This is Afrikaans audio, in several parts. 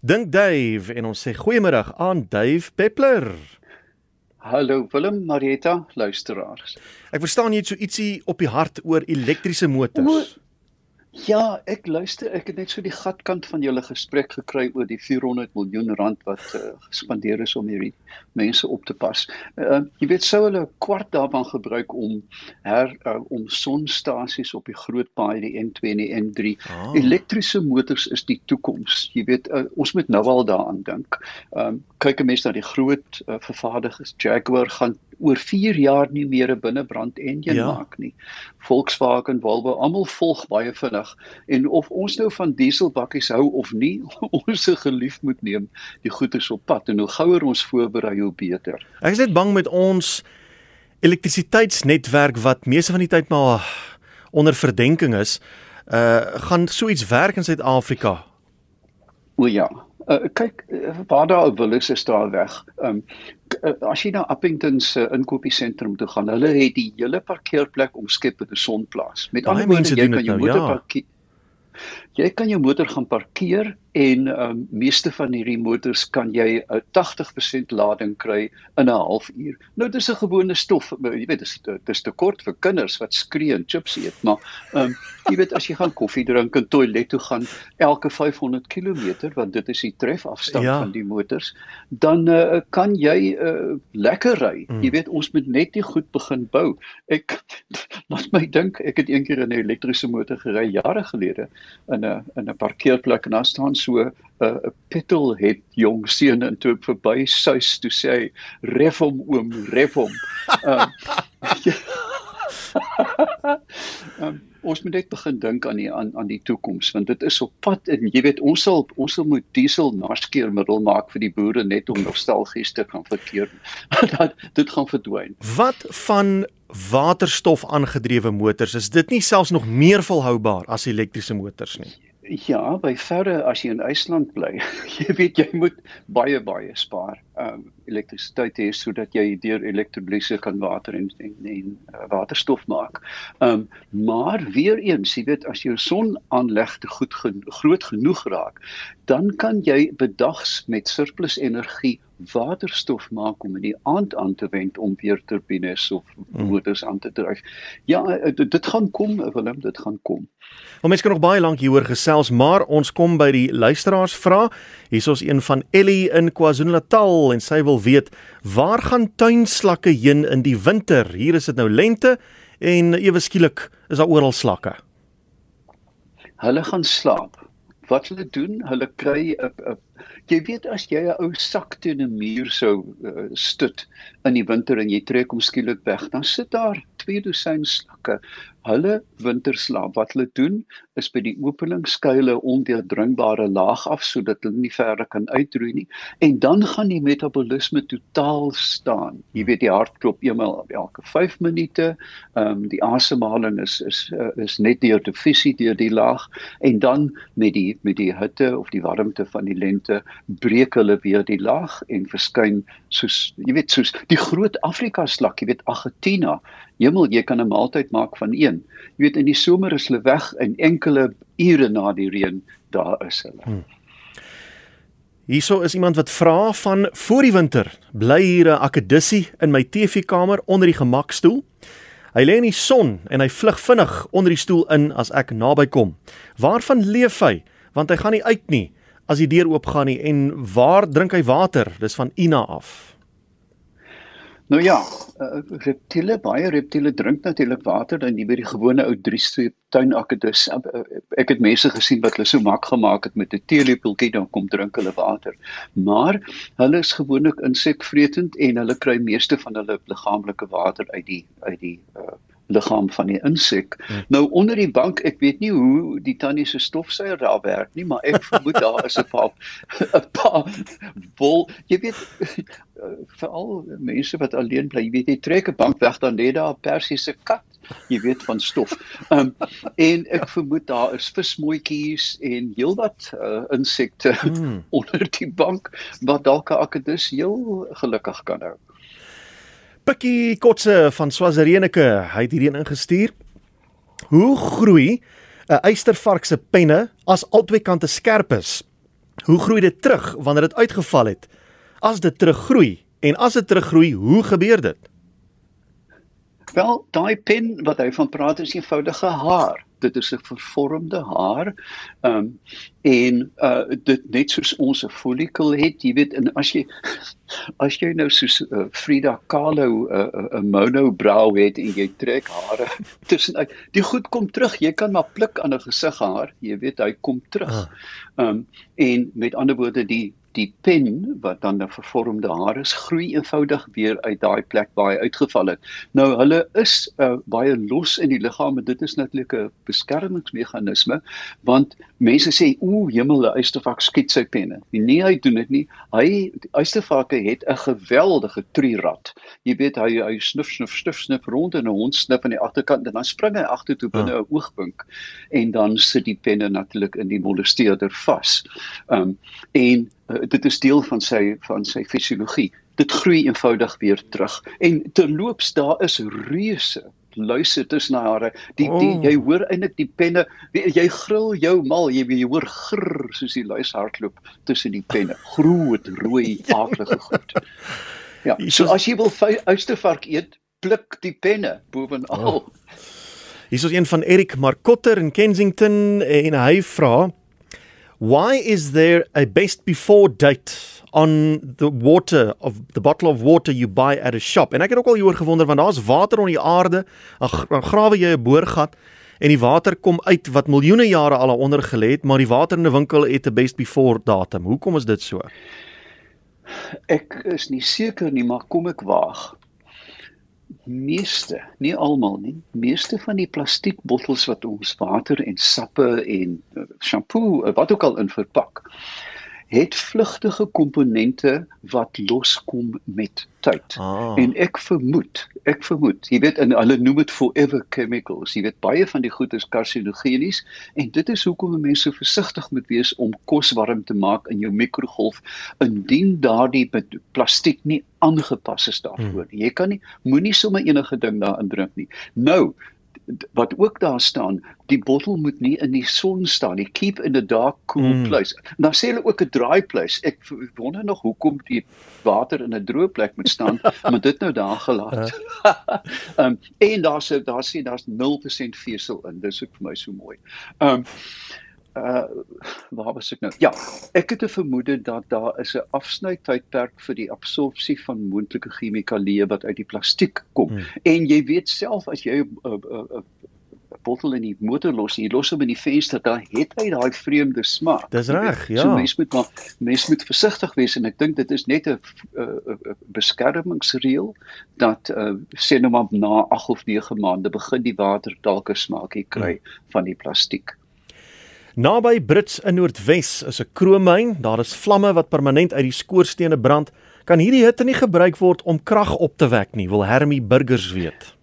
Dink Dave en ons sê goeiemôre aan Dave Peppler. Hallo Willem, Marietta, luisteraars. Ek verstaan jy het so ietsie op die hart oor elektriese motors. Ja, ek luister, ek het net so die gatkant van julle gesprek gekry oor die 400 miljoen rand wat uh, gespandeer is om hierdie mense op te pas. Uh, jy weet sou hulle 'n kwart daarvan gebruik om her uh, om sonstasies op die groot paai die N2 en die N3. Oh. Elektriese motors is die toekoms. Jy weet uh, ons moet nou al daaraan dink. Um, kyk 'n mens na die groot uh, vervaardigers, Jaguar gaan oor 4 jaar nie meer 'n binnebrand enjin ja. maak nie. Volkswagen, Volvo, almal volg baie vinnig en of ons nou van dieselbakkies hou of nie, ons se gelief moet neem die goeders op pad en hoe gouer ons voorberei hoe beter. Ek is net bang met ons elektrisiteitsnetwerk wat meeste van die tyd maar onder verdenking is, uh gaan so iets werk in Suid-Afrika. O ja, Uh, kyk uh, waar daar wil is is daar weg. Ehm um, as jy na Appington se uh, inkopiesentrum toe gaan, hulle het die hele parkeerplek omskep met 'n sonplaas. Met ander woorde, jy kan jou nou, motor ja. parkeer. Jy kan jou motor gaan parkeer en um, meeste van hierdie motors kan jy 'n uh, 80% lading kry in 'n halfuur. Nou dis 'n gewone stof, jy weet dis dis te kort vir kinders wat skree en chips eet, maar um, jy weet as jy gaan koffie drink en toilet toe gaan elke 500 km want dit is die trefafstand ja. van die motors, dan uh, kan jy uh, lekker ry. Mm. Jy weet ons moet net nie goed begin bou. Ek laat my dink, ek het eendag 'n elektriese motor gery jare gelede in 'n in 'n parkeerplek en daar staan so 'n uh, petrol het jong seun en toe verby suis toe sê hy ref hom oom ref hom. Um, ons moet net begin dink aan die aan aan die toekoms want dit is op pad en jy weet ons sal ons sal moet diesel naskeermiddel maak vir die boere net om nostalgies te kan verkeer. dat dit gaan verdwyn. Wat van waterstof aangedrewe motors is dit nie selfs nog meer volhoubaar as elektriese motors nie? Ja, by verre as jy in IJsland bly, jy weet jy moet baie baie spaar. Um elektrisiteit hê sodat jy deur elektrolise kan water en en, en uh, waterstof maak. Um maar weer eens, jy weet as jou sonaanlegte goed gen groot genoeg raak, dan kan jy bedags met surplus energie waterstof maak om in die aand aan te wend om weer turbines of hmm. motors aan te dryf. Ja, eh, dit, dit gaan kom, Willem, dit gaan kom. Maar mense kan nog baie lank hieroor gesels, maar ons kom by die luisteraars vra. Hier is ons een van Ellie in KwaZulu-Natal en sy wil weet, waar gaan tuinslakke heen in die winter? Hier is dit nou lente en ewe skielik is daar oral slakke. Hulle gaan slaap. Wat hulle doen, hulle kry 'n jy weet as jy 'n ou sak teen 'n muur sou uh, stut in die winter en jy trek hom skielik weg, dan sit daar twee dosyn slakke. Hulle winterslaap wat hulle doen is by die opening skuile ondeurdringbare laag af sodat hulle nie verder kan uitroei nie en dan gaan die metabolisme totaal staan. Jy weet die hart klop eenmal elke 5 minute ehm um, die asemhaling is is uh, is net deur die fisie deur die laag en dan met die met die hitte of die warmte van die lente breek hulle weer die laag en verskyn soos jy weet soos die groot Afrika slak jy weet Argentina Hemel, jy kan 'n maaltyd maak van een. Jy weet in die somer is hulle weg en enkele ure na die reën daar is hulle. Hmm. Hierso is iemand wat vra van voor die winter bly hier 'n akedissie in my TV-kamer onder die gemakstoel. Hy lê in die son en hy vlug vinnig onder die stoel in as ek naby kom. Waarvan leef hy? Want hy gaan nie uit nie as die deur oopgaan nie en waar drink hy water? Dis van Ina af. Nou ja, uh, reptiele baie reptiele drink natuurlik water dan nie by die gewone ou driestreep tuinakedus. Uh, ek het mense gesien wat hulle so mak gemaak het met 'n teelepeltjie dan kom drink hulle water. Maar hulle is gewoonlik insekvretend en hulle kry meeste van hulle liggaamlike water uit die uit die uh, liggaam van die insek. Hmm. Nou onder die bank, ek weet nie hoe die tannie se stofsuier daar werk nie, maar ek vermoed daar is 'n paar 'n paar wol, jy weet veral mense wat alleen bly, jy weet jy trek 'n bank weg dan lê daar 'n persiese kat jy weet van stof. Ehm um, en ek vermoed daar is vismoetjies en heelwat uh, insekte hmm. onder die bank wat dalk 'n akedus heel gelukkig kan hou. Pikkie Kotse van Swazirenike, hy het hierheen ingestuur. Hoe groei 'n eystervark se penne as albei kante skerp is? Hoe groei dit terug wanneer dit uitgeval het? As dit teruggroei en as dit teruggroei, hoe gebeur dit? Wel, daai pen wat hy van praat is eenvoudige haar dit is 'n vervormde haar. Ehm um, en uh dit net soos ons 'n follikel het, jy weet, en as jy as jy nou soos uh, Frida Kahlo 'n uh, 'n uh, monobrow het en jy trek hare tussenuit, die goed kom terug. Jy kan maar pluk aan 'n gesighaar, jy weet, hy kom terug. Ah. Ehm um, en met ander woorde die die pen wat dan 'n vervormde haar is, groei eenvoudig weer uit daai plek waar hy uitgeval het. Nou hulle is uh, baie los in die liggaam en dit is natuurlik 'n beskermingsmeganisme want mense sê o, hemel, 'n uistervak skiet sy penne. Nee, hy doen dit nie. Hy uistervakke het 'n geweldige trierad. Jy weet hy hy snuf snuf snuf snuf rond en 'n hond snif aan die agterkant en dan spring hy agtertoe binne ah. 'n ja. oogpunt en dan sit die penne natuurlik in die molesteerder vas. Ehm um, en uh, dit is deel van sy van sy fisiologie. Dit groei eenvoudig weer terug. En terloops daar is reuse luise tussen hare. Die, die oh. jy hoor eintlik die penne, jy gril jou mal, jy jy hoor grr soos die luis hardloop tussen die penne. Groot rooi aardige goed. Ja, so as jy wil uistervark eet, pluk die penne bovenal. Oh. Hier is een van Erik Markotter in Kensington en hy vra Why is there a best before date on the water of the bottle of water you buy at a shop? En ek het ook al hieroor gewonder want daar's water onder die aarde. Dan grawe jy 'n boorgat en die water kom uit wat miljoene jare al onder gelê het, maar die water in 'n winkel het 'n best before datum. Hoekom is dit so? Ek is nie seker nie, maar kom ek waag meeste, nie almal nie, meeste van die plastiekbottels wat ons water en sappe en shampoo wat ook al in verpak, het vlugtige komponente wat loskom met tyd. Ah. En ek vermoed, ek vermoed, jy weet en hulle noem dit forever chemicals. Jy weet baie van die goed is karsinogenies en dit is hoekom mense so versigtig moet wees om kos warm te maak in jou mikrogolf indien daardie plastiek nie aangepas is daarvoor. Hmm. Jy kan nie moenie sommer enige ding daarin drink nie. Nou, wat ook daar staan, die bottel moet nie in die son staan nie. Keep in the dark cool mm. place. Dan sê hulle ook 'n dry place. Ek wonder nog hoekom die water in 'n droë plek moet staan, maar dit nou daar gelaat. Ehm um, en daar's daar sien daar's 0% vesel in. Dis ook vir my so mooi. Ehm um, uh waar was ek nou? Ja, ek het 'n vermoede dat daar is 'n afsnytydperk vir die absorpsie van moontlike chemikalieë wat uit die plastiek kom. Hmm. En jy weet self as jy 'n uh, uh, uh, bottel in die motor los en jy los hom in die venster, dan het hy daai vreemde smaak. Dis reg, ja. So mens moet maar mens moet versigtig wees en ek dink dit is net 'n beskermingsreël dat uh, sê nou maar na 8 of 9 maande begin die water dalk 'n smaakie kry hmm. van die plastiek. Naby Brits in Noordwes is 'n kroommyn. Daar is vlamme wat permanent uit die skoorstene brand. Kan hierdie hitte nie gebruik word om krag op te wek nie? Wil Hermie Burgers weet.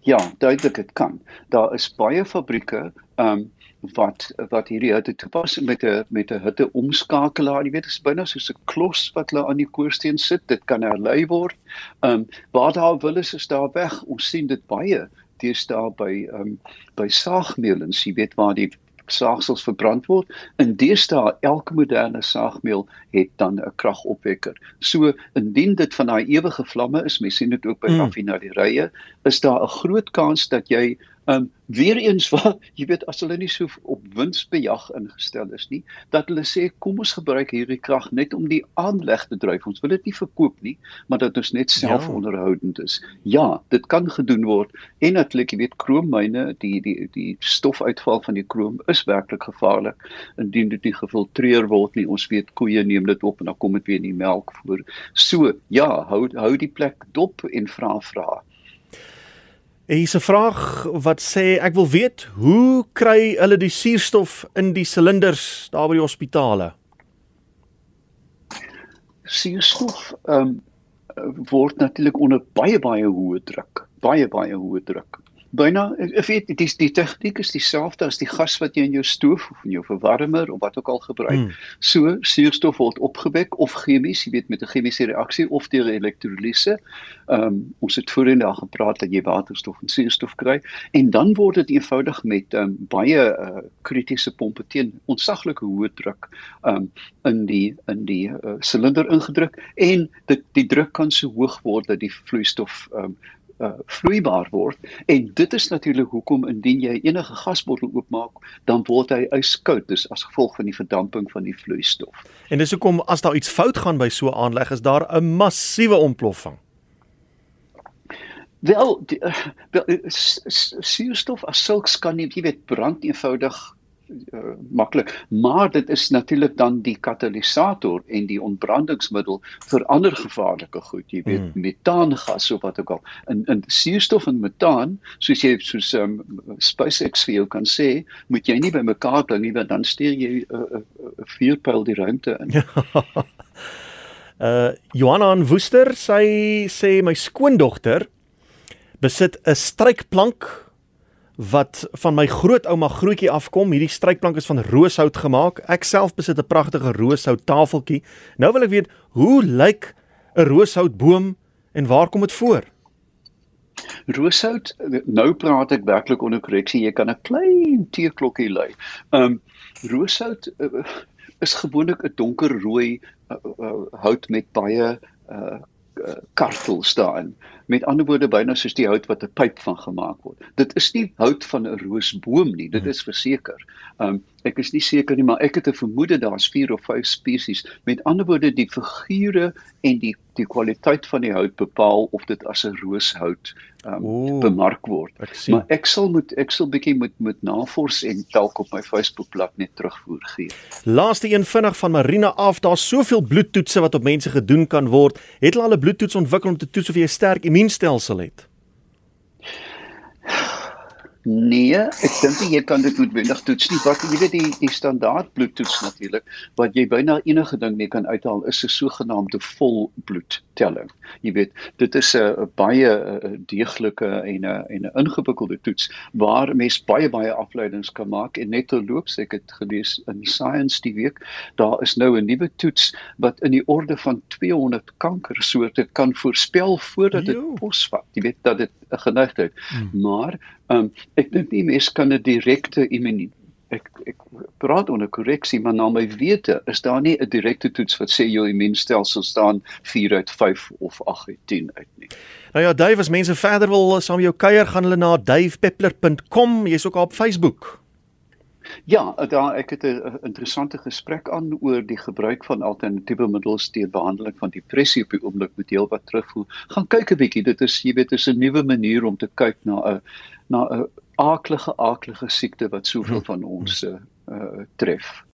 Ja, duidelik dit kan. Daar is baie fabrieke ehm um, wat wat hierdie hitte toepas met 'n met 'n hitte omskakelaar. Jy weet, is byna soos 'n klos wat hulle aan die koorsteen sit. Dit kan herlei word. Ehm um, waar daar wil is, is daar weg. Ons sien dit baie deesdae by ehm um, by saagmeulens, jy weet waar die saagsels verbrand word. In deesdae elke moderne saagmeel het dan 'n kragopwekker. So indien dit van daai ewige vlamme is, mens sien dit ook by mm. raffinaderye, is daar 'n groot kans dat jy um weer eens wat jy weet as hulle nie so op winsbejag ingestel is nie dat hulle sê kom ons gebruik hierdie krag net om die aanleg te dryf. Ons wil dit nie verkoop nie maar dat ons net self ja. onderhoudend is. Ja dit kan gedoen word en natuurlik jy weet kroommyne die die die stofuitval van die kroom is werklik gevaarlik. Indien dit nie gefiltreer word nie ons weet koeie neem dit op en dan kom dit weer in die melk voor. So ja hou hou die plek dop en vra vra Hier is 'n vraag wat sê ek wil weet hoe kry hulle die suurstof in die silinders daar by die hospitale? Suurstof ehm um, word natuurlik onder baie baie hoë druk, baie baie hoë druk byna ek weet die die tegniek is dieselfde as die gas wat jy in jou stoof of in jou verwarmer of wat ook al gebruik. Hmm. So suurstof word opgewek of chemies, jy weet met 'n chemiese reaksie of deur elektrolise. Ehm um, ons het voorheen daar gepraat dat jy waterstof en suurstof kry en dan word dit eenvoudig met um, baie uh, kritiese pompe teen ontsaglike hoë druk ehm um, in die in die silinder uh, ingedruk en dit die druk kan so hoog word dat die vloeistof ehm um, uh, vloeibaar word en dit is natuurlik hoekom indien jy enige gasbottel oopmaak dan word hy yskoud dis as gevolg van die verdamping van die vloeistof. En dis hoekom as daar iets fout gaan by so 'n aanleg is daar 'n massiewe ontploffing. Wel, die, uh, wel suurstof as sulks kan nie jy weet brand eenvoudig uh, maklik. Maar dit is natuurlik dan die katalisator en die ontbrandingsmiddel vir ander gevaarlike goed jy weet mm. metaangas of wat ook al. In in suurstof en metaan soos jy soos um, SpaceX vir jou kan sê moet jy nie by mekaar bring nie want dan stuur jy 'n uh, uh, uh, vuurpyl die ruimte in. Uh Johanna van Woester sy sê my skoondogter besit 'n strykplank wat van my grootouma grootjie afkom. Hierdie strykplank is van rooshout gemaak. Ek self besit 'n pragtige rooshout tafeltjie. Nou wil ek weet, hoe lyk 'n rooshoutboom en waar kom dit voor? Rooshout, nou praat ek werklik onder korreksie. Jy kan 'n klein teeklokkie lui. Um rooshout uh, is gewoonlik 'n donkerrooi uh, uh, hout met baie uh kartels daarin. Met ander woorde byna soos die hout wat 'n pyp van gemaak word. Dit is nie hout van 'n roosboom nie, dit is verseker. Um ek is nie seker nie, maar ek het 'n vermoede daar's 4 of 5 spesies. Met ander woorde die figure en die die kwaliteit van die hout bepaal of dit as 'n rooshout um, Oeh, bemark word. Ek maar ek sal moet ek sal bietjie moet moet navors en dalk op my Facebookblad net terugvoer gee. Laaste een vinnig van Marina af, daar's soveel bloedtoetse wat op mense gedoen kan word. Het hulle al 'n bloedtoets ontwikkel om te toets of jy sterk immuunstelsel het? Nee, ek dink jy kan dit noodwendig toets nie. Wat jy weet die die standaard bloedtoets natuurlik wat jy byna enige ding mee kan uithaal is 'n sogenaamde volbloedtelling. Jy weet, dit is 'n baie deeglike en 'n en 'n ingewikkelde toets waar mens baie baie afleidings kan maak en net terloops ek het gelees in Science die week, daar is nou 'n nuwe toets wat in die orde van 200 kankersoorte kan voorspel voordat dit posvat. Jy weet dat dit 'n geneigtheid, hmm. maar Um ek dink nie mense kan 'n direkte immunie ek ek praat onder korreksie maar na my wete is daar nie 'n direkte toets wat sê jou immuunstelsel staan 4 uit 5 of 8 uit 10 uit nie. Nou ja, Dave, as mense verder wil saam jou kuier, gaan hulle na davepeppler.com. Jy's ook op Facebook. Ja, daar ek het 'n interessante gesprek aan oor die gebruik van alternatiewe middels teen behandeling van depressie op die oomblik met heel wat terugvoer. Gaan kyk 'n bietjie, dit is jy weet, dit is 'n nuwe manier om te kyk na 'n na 'n aaklige aaklige siekte wat soveel hm. van ons uh, tref.